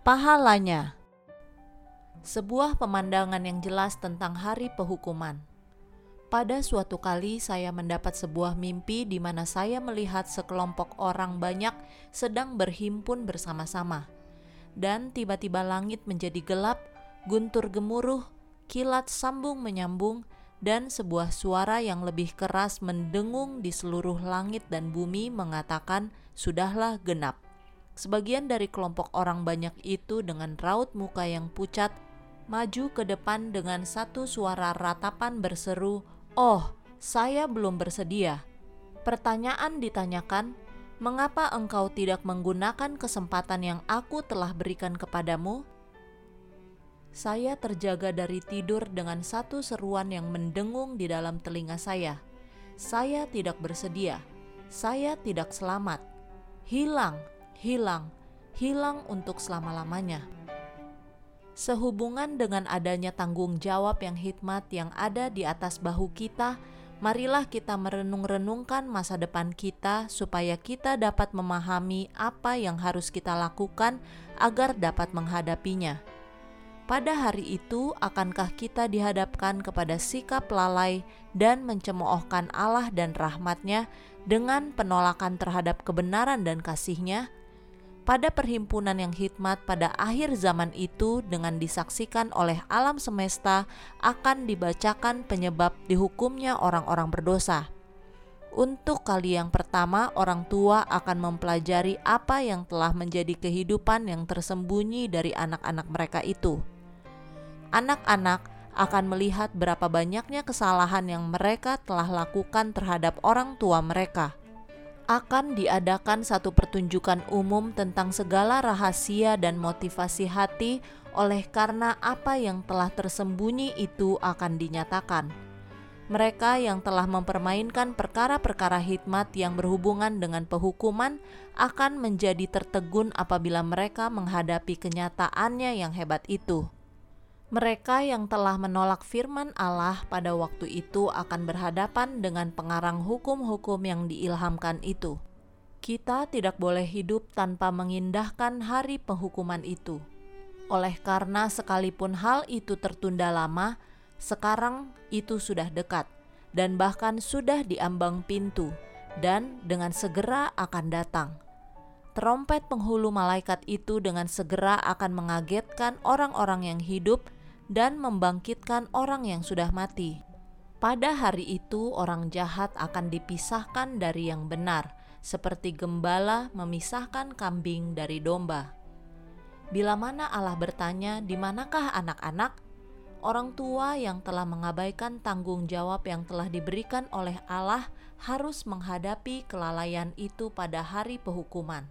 Pahalanya Sebuah pemandangan yang jelas tentang hari penghukuman. Pada suatu kali saya mendapat sebuah mimpi di mana saya melihat sekelompok orang banyak sedang berhimpun bersama-sama. Dan tiba-tiba langit menjadi gelap, guntur gemuruh, kilat sambung menyambung, dan sebuah suara yang lebih keras mendengung di seluruh langit dan bumi mengatakan, "Sudahlah genap." Sebagian dari kelompok orang banyak itu dengan raut muka yang pucat maju ke depan dengan satu suara ratapan berseru, "Oh, saya belum bersedia." Pertanyaan ditanyakan, "Mengapa engkau tidak menggunakan kesempatan yang aku telah berikan kepadamu?" Saya terjaga dari tidur dengan satu seruan yang mendengung di dalam telinga saya. Saya tidak bersedia. Saya tidak selamat. Hilang, hilang, hilang untuk selama-lamanya. Sehubungan dengan adanya tanggung jawab yang hikmat yang ada di atas bahu kita, marilah kita merenung-renungkan masa depan kita supaya kita dapat memahami apa yang harus kita lakukan agar dapat menghadapinya. Pada hari itu, akankah kita dihadapkan kepada sikap lalai dan mencemoohkan Allah dan rahmatnya dengan penolakan terhadap kebenaran dan kasihnya? Pada perhimpunan yang hikmat pada akhir zaman itu dengan disaksikan oleh alam semesta akan dibacakan penyebab dihukumnya orang-orang berdosa. Untuk kali yang pertama, orang tua akan mempelajari apa yang telah menjadi kehidupan yang tersembunyi dari anak-anak mereka itu. Anak-anak akan melihat berapa banyaknya kesalahan yang mereka telah lakukan terhadap orang tua mereka akan diadakan satu pertunjukan umum tentang segala rahasia dan motivasi hati, oleh karena apa yang telah tersembunyi itu akan dinyatakan. Mereka yang telah mempermainkan perkara-perkara hikmat yang berhubungan dengan penghukuman akan menjadi tertegun apabila mereka menghadapi kenyataannya yang hebat itu. Mereka yang telah menolak firman Allah pada waktu itu akan berhadapan dengan pengarang hukum-hukum yang diilhamkan itu. Kita tidak boleh hidup tanpa mengindahkan hari penghukuman itu. Oleh karena sekalipun hal itu tertunda lama, sekarang itu sudah dekat dan bahkan sudah diambang pintu dan dengan segera akan datang trompet penghulu malaikat itu dengan segera akan mengagetkan orang-orang yang hidup dan membangkitkan orang yang sudah mati. Pada hari itu, orang jahat akan dipisahkan dari yang benar, seperti gembala memisahkan kambing dari domba. Bila mana Allah bertanya, "Di manakah anak-anak?" Orang tua yang telah mengabaikan tanggung jawab yang telah diberikan oleh Allah harus menghadapi kelalaian itu pada hari penghukuman.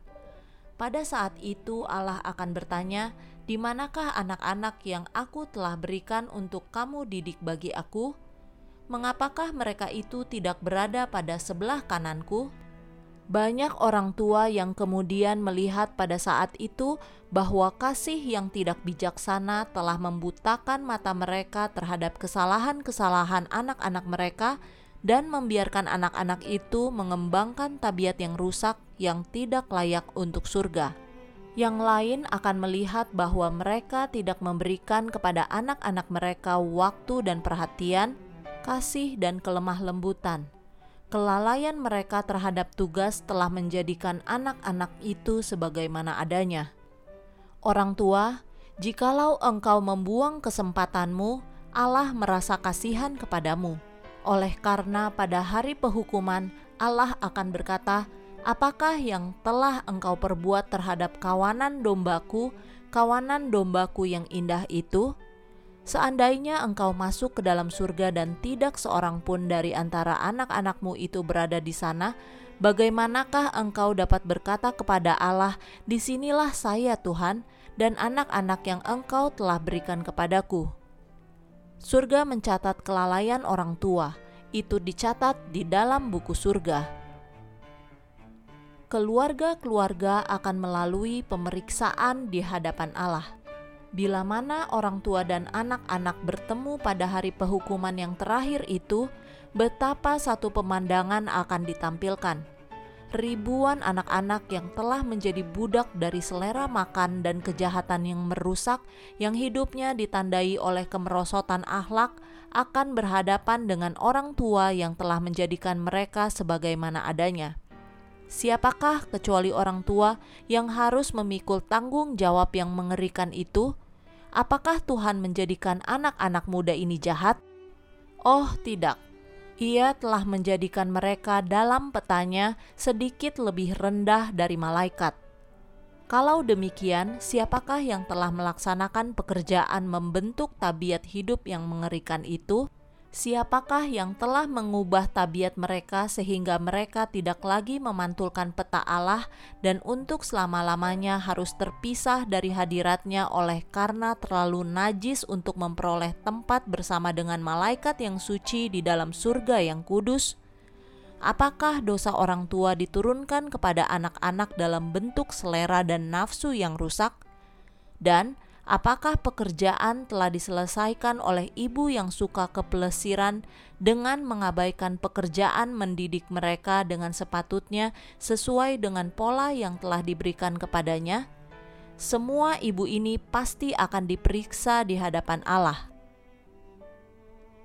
Pada saat itu, Allah akan bertanya, di manakah anak-anak yang aku telah berikan untuk kamu didik bagi aku? Mengapakah mereka itu tidak berada pada sebelah kananku? Banyak orang tua yang kemudian melihat pada saat itu bahwa kasih yang tidak bijaksana telah membutakan mata mereka terhadap kesalahan-kesalahan anak-anak mereka dan membiarkan anak-anak itu mengembangkan tabiat yang rusak yang tidak layak untuk surga yang lain akan melihat bahwa mereka tidak memberikan kepada anak-anak mereka waktu dan perhatian, kasih, dan kelemah lembutan. Kelalaian mereka terhadap tugas telah menjadikan anak-anak itu sebagaimana adanya. Orang tua, jikalau engkau membuang kesempatanmu, Allah merasa kasihan kepadamu. Oleh karena pada hari penghukuman, Allah akan berkata, Apakah yang telah engkau perbuat terhadap kawanan dombaku, kawanan dombaku yang indah itu? Seandainya engkau masuk ke dalam surga dan tidak seorang pun dari antara anak-anakmu itu berada di sana, bagaimanakah engkau dapat berkata kepada Allah, "Di sinilah saya, Tuhan, dan anak-anak yang engkau telah berikan kepadaku"? Surga mencatat kelalaian orang tua, itu dicatat di dalam buku surga keluarga-keluarga akan melalui pemeriksaan di hadapan Allah. Bila mana orang tua dan anak-anak bertemu pada hari penghukuman yang terakhir itu, betapa satu pemandangan akan ditampilkan. ribuan anak-anak yang telah menjadi budak dari selera makan dan kejahatan yang merusak, yang hidupnya ditandai oleh kemerosotan akhlak, akan berhadapan dengan orang tua yang telah menjadikan mereka sebagaimana adanya. Siapakah kecuali orang tua yang harus memikul tanggung jawab yang mengerikan itu? Apakah Tuhan menjadikan anak-anak muda ini jahat? Oh, tidak ia telah menjadikan mereka dalam petanya sedikit lebih rendah dari malaikat. Kalau demikian, siapakah yang telah melaksanakan pekerjaan membentuk tabiat hidup yang mengerikan itu? Siapakah yang telah mengubah tabiat mereka sehingga mereka tidak lagi memantulkan peta Allah dan untuk selama-lamanya harus terpisah dari hadiratnya oleh karena terlalu najis untuk memperoleh tempat bersama dengan malaikat yang suci di dalam surga yang kudus? Apakah dosa orang tua diturunkan kepada anak-anak dalam bentuk selera dan nafsu yang rusak? Dan apakah pekerjaan telah diselesaikan oleh ibu yang suka kepelesiran dengan mengabaikan pekerjaan mendidik mereka dengan sepatutnya sesuai dengan pola yang telah diberikan kepadanya? Semua ibu ini pasti akan diperiksa di hadapan Allah.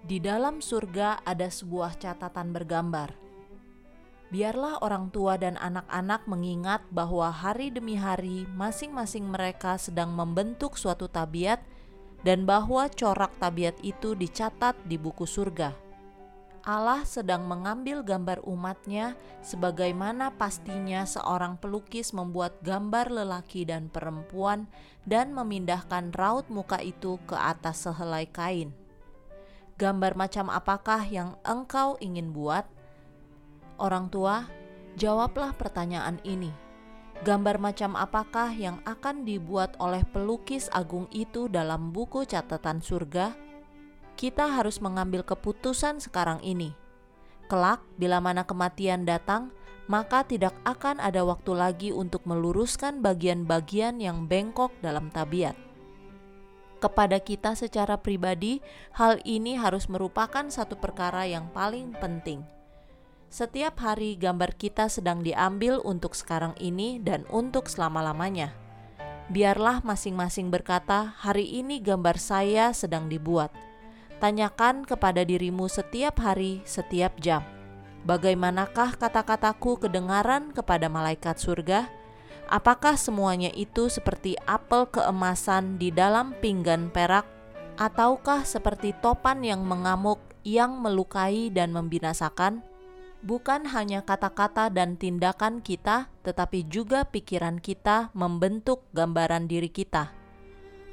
Di dalam surga ada sebuah catatan bergambar biarlah orang tua dan anak-anak mengingat bahwa hari demi hari masing-masing mereka sedang membentuk suatu tabiat dan bahwa corak tabiat itu dicatat di buku surga. Allah sedang mengambil gambar umatnya sebagaimana pastinya seorang pelukis membuat gambar lelaki dan perempuan dan memindahkan raut muka itu ke atas sehelai kain. Gambar macam apakah yang engkau ingin buat? Orang tua, jawablah pertanyaan ini. Gambar macam apakah yang akan dibuat oleh pelukis agung itu dalam buku catatan surga? Kita harus mengambil keputusan sekarang ini. Kelak, bila mana kematian datang, maka tidak akan ada waktu lagi untuk meluruskan bagian-bagian yang bengkok dalam tabiat. Kepada kita secara pribadi, hal ini harus merupakan satu perkara yang paling penting setiap hari gambar kita sedang diambil untuk sekarang ini dan untuk selama-lamanya. Biarlah masing-masing berkata, "Hari ini gambar saya sedang dibuat." Tanyakan kepada dirimu setiap hari, setiap jam, bagaimanakah kata-kataku kedengaran kepada malaikat surga? Apakah semuanya itu seperti apel keemasan di dalam pinggan perak, ataukah seperti topan yang mengamuk, yang melukai dan membinasakan? Bukan hanya kata-kata dan tindakan kita, tetapi juga pikiran kita membentuk gambaran diri kita.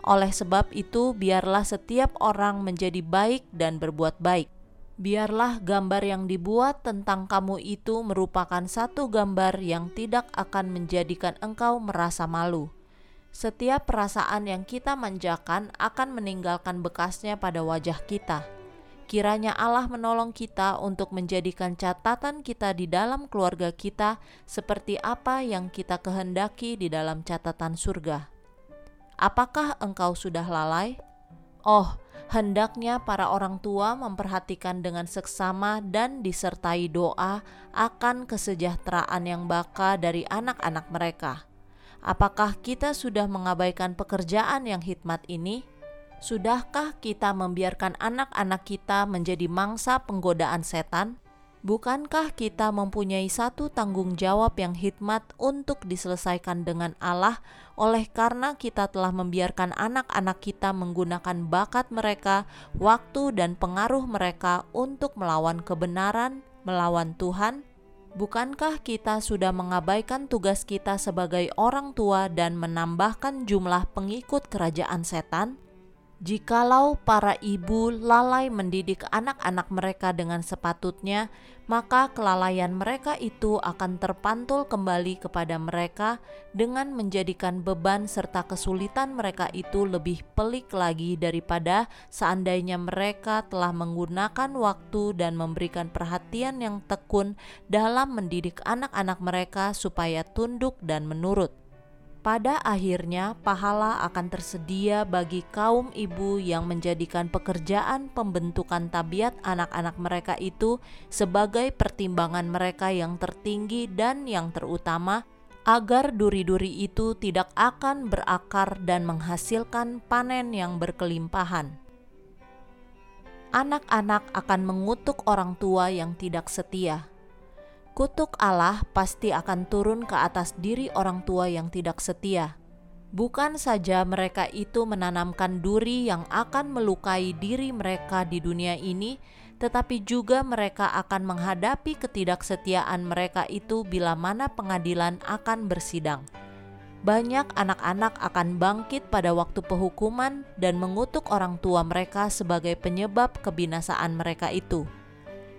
Oleh sebab itu, biarlah setiap orang menjadi baik dan berbuat baik. Biarlah gambar yang dibuat tentang kamu itu merupakan satu gambar yang tidak akan menjadikan engkau merasa malu. Setiap perasaan yang kita manjakan akan meninggalkan bekasnya pada wajah kita Kiranya Allah menolong kita untuk menjadikan catatan kita di dalam keluarga kita seperti apa yang kita kehendaki di dalam catatan surga. Apakah engkau sudah lalai? Oh, hendaknya para orang tua memperhatikan dengan seksama dan disertai doa akan kesejahteraan yang baka dari anak-anak mereka. Apakah kita sudah mengabaikan pekerjaan yang hikmat ini? Sudahkah kita membiarkan anak-anak kita menjadi mangsa penggodaan setan? Bukankah kita mempunyai satu tanggung jawab yang hikmat untuk diselesaikan dengan Allah, oleh karena kita telah membiarkan anak-anak kita menggunakan bakat mereka, waktu, dan pengaruh mereka untuk melawan kebenaran, melawan Tuhan? Bukankah kita sudah mengabaikan tugas kita sebagai orang tua dan menambahkan jumlah pengikut kerajaan setan? Jikalau para ibu lalai mendidik anak-anak mereka dengan sepatutnya, maka kelalaian mereka itu akan terpantul kembali kepada mereka dengan menjadikan beban serta kesulitan mereka itu lebih pelik lagi daripada seandainya mereka telah menggunakan waktu dan memberikan perhatian yang tekun dalam mendidik anak-anak mereka supaya tunduk dan menurut. Pada akhirnya pahala akan tersedia bagi kaum ibu yang menjadikan pekerjaan pembentukan tabiat anak-anak mereka itu sebagai pertimbangan mereka yang tertinggi dan yang terutama, agar duri-duri itu tidak akan berakar dan menghasilkan panen yang berkelimpahan. Anak-anak akan mengutuk orang tua yang tidak setia kutuk Allah pasti akan turun ke atas diri orang tua yang tidak setia. Bukan saja mereka itu menanamkan duri yang akan melukai diri mereka di dunia ini, tetapi juga mereka akan menghadapi ketidaksetiaan mereka itu bila mana pengadilan akan bersidang. Banyak anak-anak akan bangkit pada waktu penghukuman dan mengutuk orang tua mereka sebagai penyebab kebinasaan mereka itu.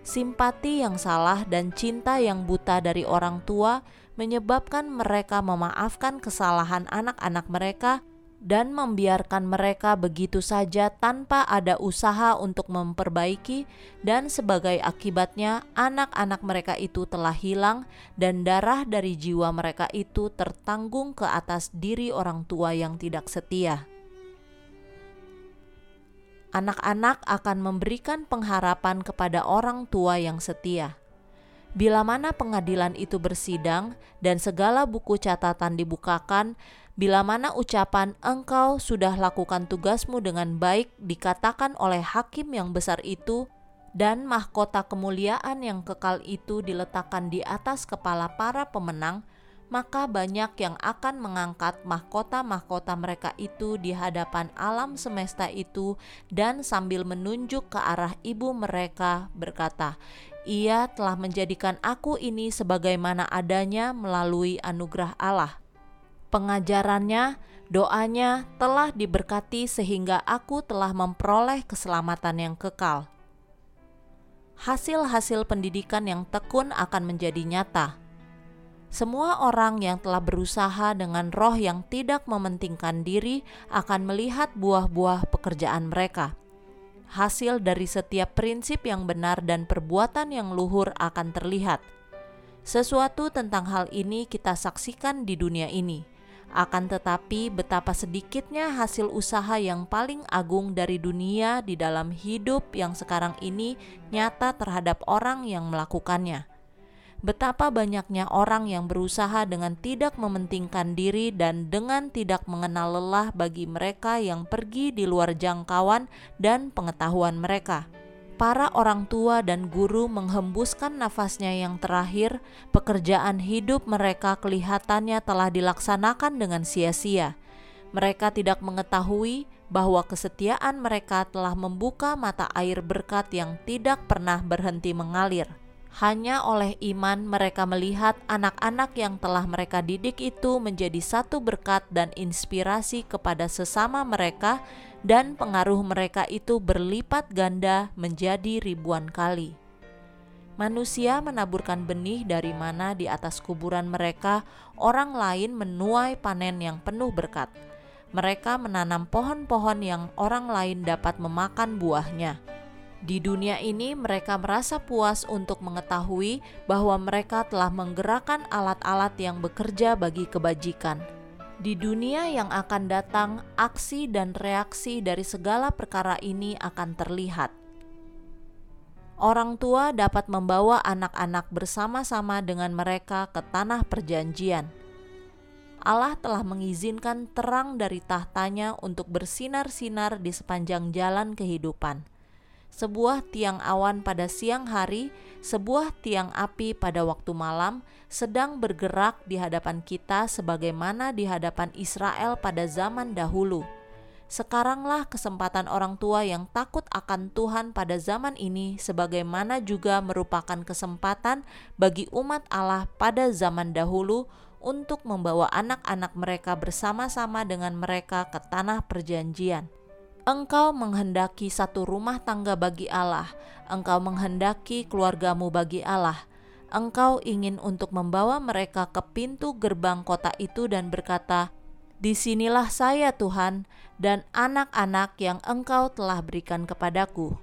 Simpati yang salah dan cinta yang buta dari orang tua menyebabkan mereka memaafkan kesalahan anak-anak mereka dan membiarkan mereka begitu saja tanpa ada usaha untuk memperbaiki, dan sebagai akibatnya, anak-anak mereka itu telah hilang, dan darah dari jiwa mereka itu tertanggung ke atas diri orang tua yang tidak setia anak-anak akan memberikan pengharapan kepada orang tua yang setia. Bila mana pengadilan itu bersidang dan segala buku catatan dibukakan, bila mana ucapan "engkau sudah lakukan tugasmu dengan baik" dikatakan oleh hakim yang besar itu, dan mahkota kemuliaan yang kekal itu diletakkan di atas kepala para pemenang, maka banyak yang akan mengangkat mahkota-mahkota mereka itu di hadapan alam semesta itu dan sambil menunjuk ke arah ibu mereka berkata, "Ia telah menjadikan aku ini sebagaimana adanya melalui anugerah Allah." Pengajarannya, doanya telah diberkati sehingga aku telah memperoleh keselamatan yang kekal. Hasil-hasil pendidikan yang tekun akan menjadi nyata semua orang yang telah berusaha dengan roh yang tidak mementingkan diri akan melihat buah-buah pekerjaan mereka. Hasil dari setiap prinsip yang benar dan perbuatan yang luhur akan terlihat. Sesuatu tentang hal ini kita saksikan di dunia ini. Akan tetapi, betapa sedikitnya hasil usaha yang paling agung dari dunia di dalam hidup yang sekarang ini nyata terhadap orang yang melakukannya betapa banyaknya orang yang berusaha dengan tidak mementingkan diri dan dengan tidak mengenal lelah bagi mereka yang pergi di luar jangkauan dan pengetahuan mereka. Para orang tua dan guru menghembuskan nafasnya yang terakhir, pekerjaan hidup mereka kelihatannya telah dilaksanakan dengan sia-sia. Mereka tidak mengetahui bahwa kesetiaan mereka telah membuka mata air berkat yang tidak pernah berhenti mengalir hanya oleh iman mereka melihat anak-anak yang telah mereka didik itu menjadi satu berkat dan inspirasi kepada sesama mereka dan pengaruh mereka itu berlipat ganda menjadi ribuan kali. Manusia menaburkan benih dari mana di atas kuburan mereka, orang lain menuai panen yang penuh berkat. Mereka menanam pohon-pohon yang orang lain dapat memakan buahnya di dunia ini, mereka merasa puas untuk mengetahui bahwa mereka telah menggerakkan alat-alat yang bekerja bagi kebajikan. Di dunia yang akan datang, aksi dan reaksi dari segala perkara ini akan terlihat. Orang tua dapat membawa anak-anak bersama-sama dengan mereka ke tanah perjanjian. Allah telah mengizinkan terang dari tahtanya untuk bersinar-sinar di sepanjang jalan kehidupan sebuah tiang awan pada siang hari, sebuah tiang api pada waktu malam, sedang bergerak di hadapan kita sebagaimana di hadapan Israel pada zaman dahulu. Sekaranglah kesempatan orang tua yang takut akan Tuhan pada zaman ini, sebagaimana juga merupakan kesempatan bagi umat Allah pada zaman dahulu untuk membawa anak-anak mereka bersama-sama dengan mereka ke tanah perjanjian. Engkau menghendaki satu rumah tangga bagi Allah, engkau menghendaki keluargamu bagi Allah. Engkau ingin untuk membawa mereka ke pintu gerbang kota itu dan berkata, "Di sinilah saya, Tuhan, dan anak-anak yang Engkau telah berikan kepadaku."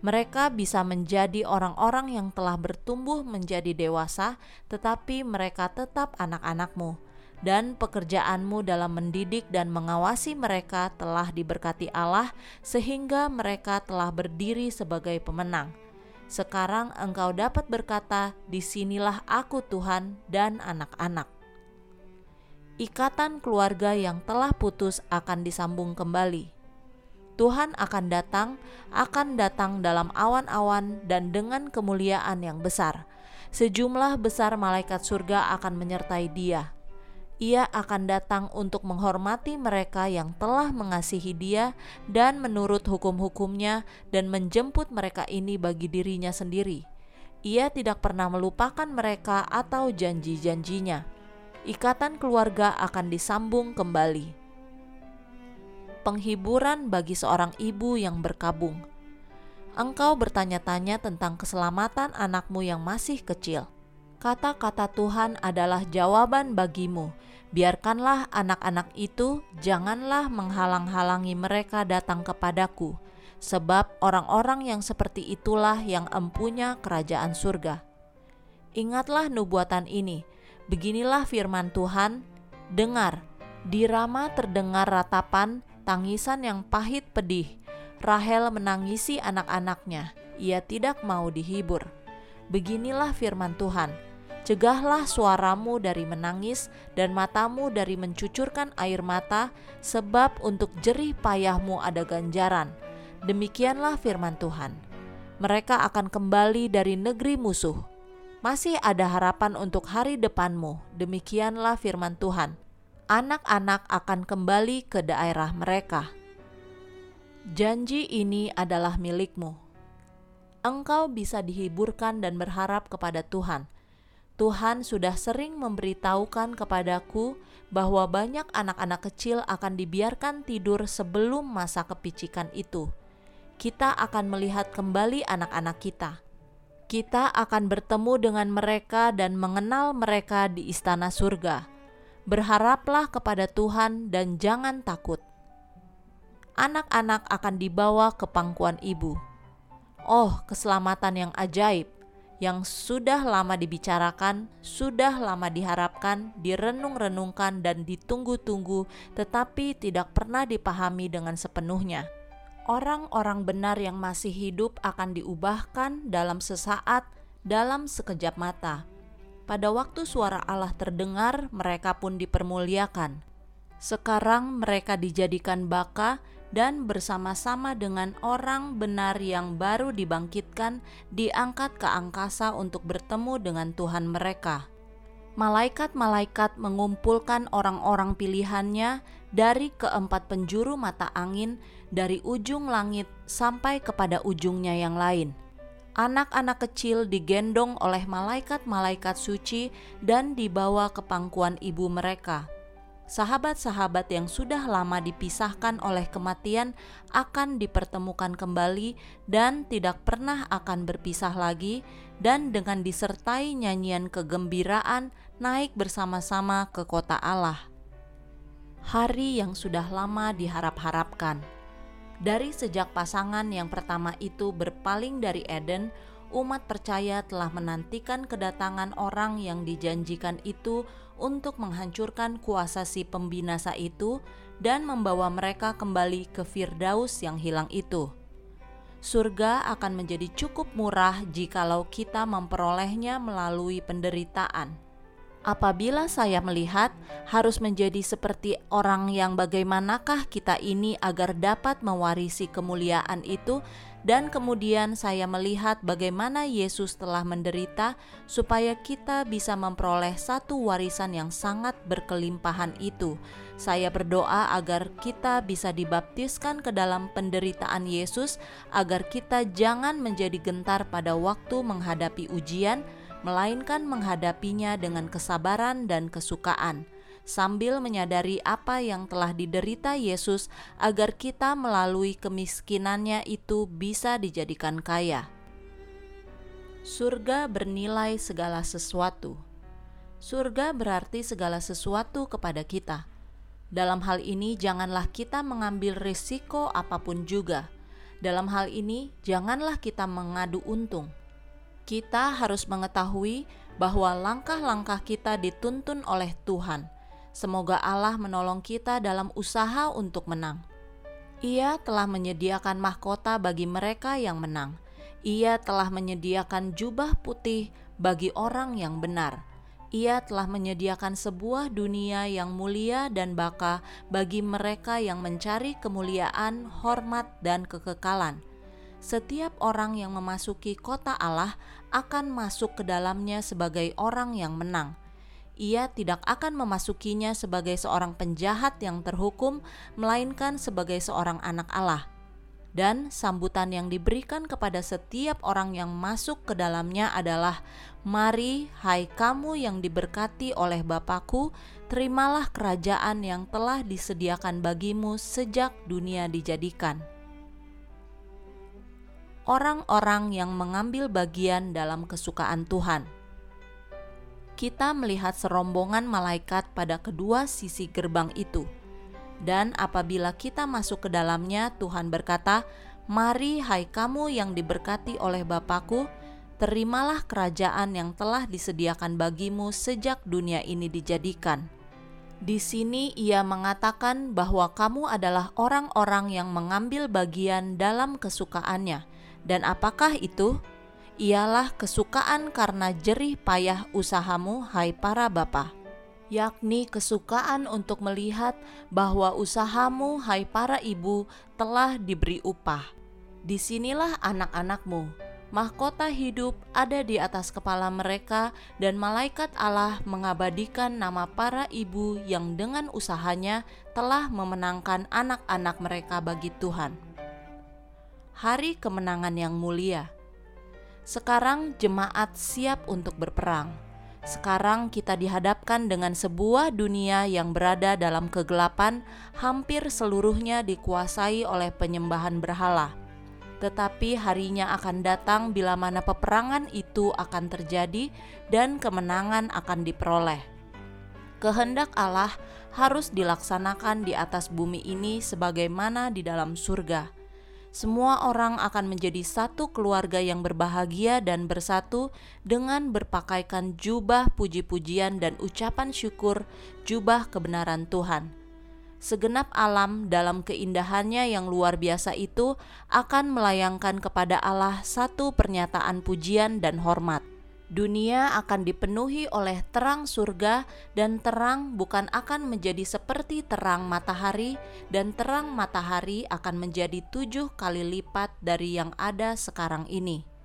Mereka bisa menjadi orang-orang yang telah bertumbuh menjadi dewasa, tetapi mereka tetap anak-anakmu dan pekerjaanmu dalam mendidik dan mengawasi mereka telah diberkati Allah, sehingga mereka telah berdiri sebagai pemenang. Sekarang engkau dapat berkata, "Di sinilah aku, Tuhan, dan anak-anak." Ikatan keluarga yang telah putus akan disambung kembali. Tuhan akan datang, akan datang dalam awan-awan dan dengan kemuliaan yang besar. Sejumlah besar malaikat surga akan menyertai Dia ia akan datang untuk menghormati mereka yang telah mengasihi Dia dan menurut hukum-hukumnya, dan menjemput mereka ini bagi dirinya sendiri. Ia tidak pernah melupakan mereka atau janji-janjinya. Ikatan keluarga akan disambung kembali. Penghiburan bagi seorang ibu yang berkabung. Engkau bertanya-tanya tentang keselamatan anakmu yang masih kecil Kata-kata Tuhan adalah jawaban bagimu. Biarkanlah anak-anak itu, janganlah menghalang-halangi mereka datang kepadaku, sebab orang-orang yang seperti itulah yang empunya kerajaan surga. Ingatlah nubuatan ini. Beginilah firman Tuhan: "Dengar, di Rama terdengar ratapan, tangisan yang pahit pedih. Rahel menangisi anak-anaknya, ia tidak mau dihibur." Beginilah firman Tuhan: Cegahlah suaramu dari menangis dan matamu dari mencucurkan air mata, sebab untuk jerih payahmu ada ganjaran. Demikianlah firman Tuhan. Mereka akan kembali dari negeri musuh. Masih ada harapan untuk hari depanmu. Demikianlah firman Tuhan. Anak-anak akan kembali ke daerah mereka. Janji ini adalah milikmu. Engkau bisa dihiburkan dan berharap kepada Tuhan Tuhan sudah sering memberitahukan kepadaku bahwa banyak anak-anak kecil akan dibiarkan tidur sebelum masa kepicikan itu. Kita akan melihat kembali anak-anak kita. Kita akan bertemu dengan mereka dan mengenal mereka di istana surga. Berharaplah kepada Tuhan dan jangan takut. Anak-anak akan dibawa ke pangkuan ibu. Oh, keselamatan yang ajaib! yang sudah lama dibicarakan, sudah lama diharapkan, direnung-renungkan, dan ditunggu-tunggu, tetapi tidak pernah dipahami dengan sepenuhnya. Orang-orang benar yang masih hidup akan diubahkan dalam sesaat, dalam sekejap mata. Pada waktu suara Allah terdengar, mereka pun dipermuliakan. Sekarang mereka dijadikan baka dan bersama-sama dengan orang benar yang baru dibangkitkan diangkat ke angkasa untuk bertemu dengan Tuhan mereka. Malaikat-malaikat mengumpulkan orang-orang pilihannya dari keempat penjuru mata angin, dari ujung langit sampai kepada ujungnya yang lain. Anak-anak kecil digendong oleh malaikat-malaikat suci dan dibawa ke pangkuan ibu mereka sahabat-sahabat yang sudah lama dipisahkan oleh kematian akan dipertemukan kembali dan tidak pernah akan berpisah lagi dan dengan disertai nyanyian kegembiraan naik bersama-sama ke kota Allah. Hari yang sudah lama diharap-harapkan. Dari sejak pasangan yang pertama itu berpaling dari Eden, umat percaya telah menantikan kedatangan orang yang dijanjikan itu untuk menghancurkan kuasa si pembinasa itu dan membawa mereka kembali ke Firdaus yang hilang itu. Surga akan menjadi cukup murah jikalau kita memperolehnya melalui penderitaan. Apabila saya melihat harus menjadi seperti orang yang bagaimanakah kita ini agar dapat mewarisi kemuliaan itu dan kemudian saya melihat bagaimana Yesus telah menderita supaya kita bisa memperoleh satu warisan yang sangat berkelimpahan itu. Saya berdoa agar kita bisa dibaptiskan ke dalam penderitaan Yesus, agar kita jangan menjadi gentar pada waktu menghadapi ujian, melainkan menghadapinya dengan kesabaran dan kesukaan sambil menyadari apa yang telah diderita Yesus agar kita melalui kemiskinannya itu bisa dijadikan kaya. Surga bernilai segala sesuatu. Surga berarti segala sesuatu kepada kita. Dalam hal ini, janganlah kita mengambil risiko apa pun juga. Dalam hal ini, janganlah kita mengadu untung. Kita harus mengetahui bahwa langkah-langkah kita dituntun oleh Tuhan Semoga Allah menolong kita dalam usaha untuk menang. Ia telah menyediakan mahkota bagi mereka yang menang. Ia telah menyediakan jubah putih bagi orang yang benar. Ia telah menyediakan sebuah dunia yang mulia dan baka bagi mereka yang mencari kemuliaan, hormat, dan kekekalan. Setiap orang yang memasuki kota Allah akan masuk ke dalamnya sebagai orang yang menang ia tidak akan memasukinya sebagai seorang penjahat yang terhukum, melainkan sebagai seorang anak Allah. Dan sambutan yang diberikan kepada setiap orang yang masuk ke dalamnya adalah, "Mari, hai kamu yang diberkati oleh Bapakku, terimalah kerajaan yang telah disediakan bagimu sejak dunia dijadikan." Orang-orang yang mengambil bagian dalam kesukaan Tuhan kita melihat serombongan malaikat pada kedua sisi gerbang itu. Dan apabila kita masuk ke dalamnya, Tuhan berkata, "Mari, hai kamu yang diberkati oleh Bapakku, terimalah kerajaan yang telah disediakan bagimu sejak dunia ini dijadikan." Di sini ia mengatakan bahwa kamu adalah orang-orang yang mengambil bagian dalam kesukaannya. Dan apakah itu? Ialah kesukaan karena jerih payah usahamu, hai para bapa, yakni kesukaan untuk melihat bahwa usahamu, hai para ibu, telah diberi upah. Di sinilah anak-anakmu, mahkota hidup ada di atas kepala mereka, dan malaikat Allah mengabadikan nama para ibu yang dengan usahanya telah memenangkan anak-anak mereka bagi Tuhan. Hari kemenangan yang mulia sekarang jemaat siap untuk berperang. Sekarang kita dihadapkan dengan sebuah dunia yang berada dalam kegelapan, hampir seluruhnya dikuasai oleh penyembahan berhala. Tetapi harinya akan datang bila mana peperangan itu akan terjadi dan kemenangan akan diperoleh. Kehendak Allah harus dilaksanakan di atas bumi ini sebagaimana di dalam surga semua orang akan menjadi satu keluarga yang berbahagia dan bersatu dengan berpakaikan jubah puji-pujian dan ucapan syukur, jubah kebenaran Tuhan. Segenap alam dalam keindahannya yang luar biasa itu akan melayangkan kepada Allah satu pernyataan pujian dan hormat. Dunia akan dipenuhi oleh terang surga, dan terang bukan akan menjadi seperti terang matahari, dan terang matahari akan menjadi tujuh kali lipat dari yang ada sekarang ini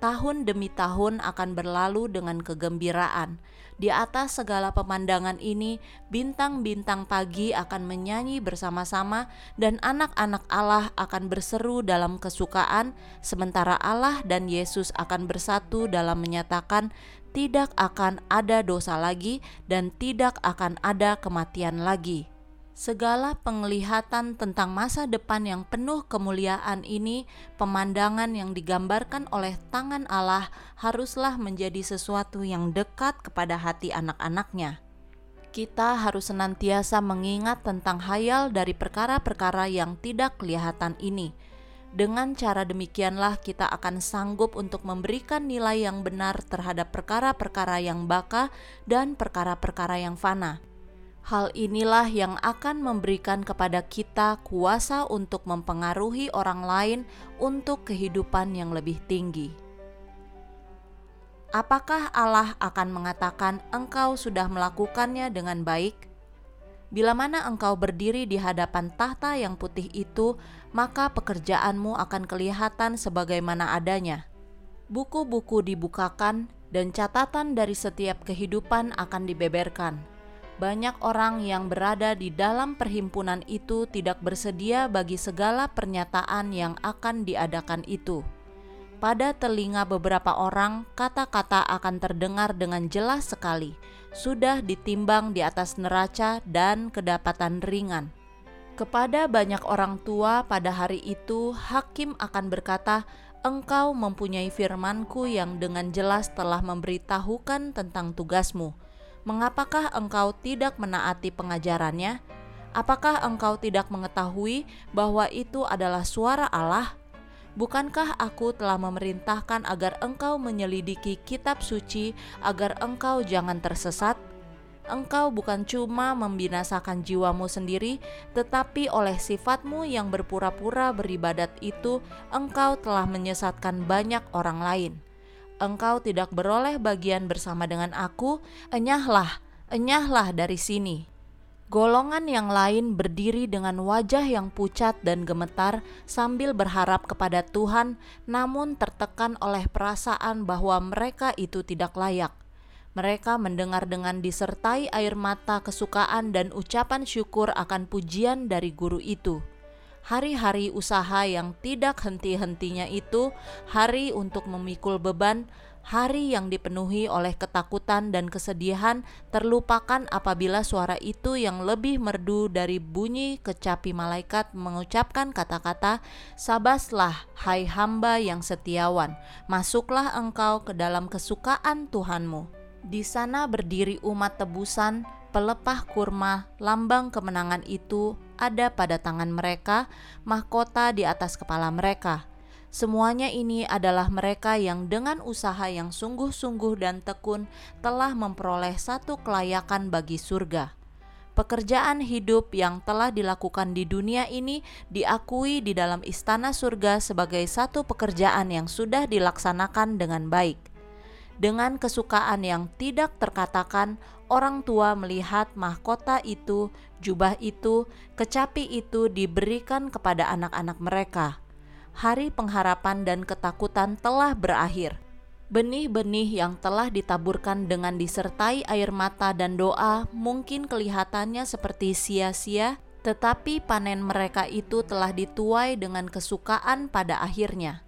tahun demi tahun akan berlalu dengan kegembiraan. Di atas segala pemandangan ini, bintang-bintang pagi akan menyanyi bersama-sama, dan anak-anak Allah akan berseru dalam kesukaan, sementara Allah dan Yesus akan bersatu dalam menyatakan, "Tidak akan ada dosa lagi, dan tidak akan ada kematian lagi." Segala penglihatan tentang masa depan yang penuh kemuliaan ini, pemandangan yang digambarkan oleh tangan Allah haruslah menjadi sesuatu yang dekat kepada hati anak-anaknya. Kita harus senantiasa mengingat tentang hayal dari perkara-perkara yang tidak kelihatan ini. Dengan cara demikianlah kita akan sanggup untuk memberikan nilai yang benar terhadap perkara-perkara yang baka dan perkara-perkara yang fana Hal inilah yang akan memberikan kepada kita kuasa untuk mempengaruhi orang lain untuk kehidupan yang lebih tinggi. Apakah Allah akan mengatakan engkau sudah melakukannya dengan baik? Bila mana engkau berdiri di hadapan tahta yang putih itu, maka pekerjaanmu akan kelihatan sebagaimana adanya. Buku-buku dibukakan, dan catatan dari setiap kehidupan akan dibeberkan banyak orang yang berada di dalam perhimpunan itu tidak bersedia bagi segala pernyataan yang akan diadakan itu. Pada telinga beberapa orang, kata-kata akan terdengar dengan jelas sekali, sudah ditimbang di atas neraca dan kedapatan ringan. Kepada banyak orang tua pada hari itu, hakim akan berkata, "Engkau mempunyai firmanku yang dengan jelas telah memberitahukan tentang tugasmu." Mengapakah engkau tidak menaati pengajarannya? Apakah engkau tidak mengetahui bahwa itu adalah suara Allah? Bukankah aku telah memerintahkan agar engkau menyelidiki kitab suci agar engkau jangan tersesat? engkau bukan cuma membinasakan jiwamu sendiri, tetapi oleh sifatmu yang berpura-pura beribadat itu, engkau telah menyesatkan banyak orang lain. Engkau tidak beroleh bagian bersama dengan aku, enyahlah, enyahlah dari sini. Golongan yang lain berdiri dengan wajah yang pucat dan gemetar sambil berharap kepada Tuhan, namun tertekan oleh perasaan bahwa mereka itu tidak layak. Mereka mendengar dengan disertai air mata kesukaan dan ucapan syukur akan pujian dari guru itu. Hari-hari usaha yang tidak henti-hentinya itu, hari untuk memikul beban, hari yang dipenuhi oleh ketakutan dan kesedihan, terlupakan apabila suara itu yang lebih merdu dari bunyi kecapi malaikat mengucapkan kata-kata, "Sabaslah, hai hamba yang setiawan, masuklah engkau ke dalam kesukaan Tuhanmu." Di sana berdiri umat tebusan, pelepah kurma, lambang kemenangan itu ada pada tangan mereka, mahkota di atas kepala mereka. Semuanya ini adalah mereka yang dengan usaha yang sungguh-sungguh dan tekun telah memperoleh satu kelayakan bagi surga. Pekerjaan hidup yang telah dilakukan di dunia ini diakui di dalam istana surga sebagai satu pekerjaan yang sudah dilaksanakan dengan baik dengan kesukaan yang tidak terkatakan, orang tua melihat mahkota itu, jubah itu, kecapi itu diberikan kepada anak-anak mereka. Hari pengharapan dan ketakutan telah berakhir. Benih-benih yang telah ditaburkan dengan disertai air mata dan doa mungkin kelihatannya seperti sia-sia, tetapi panen mereka itu telah dituai dengan kesukaan pada akhirnya.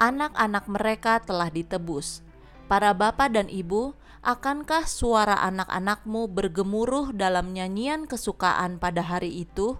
Anak-anak mereka telah ditebus Para bapak dan ibu, akankah suara anak-anakmu bergemuruh dalam nyanyian kesukaan pada hari itu?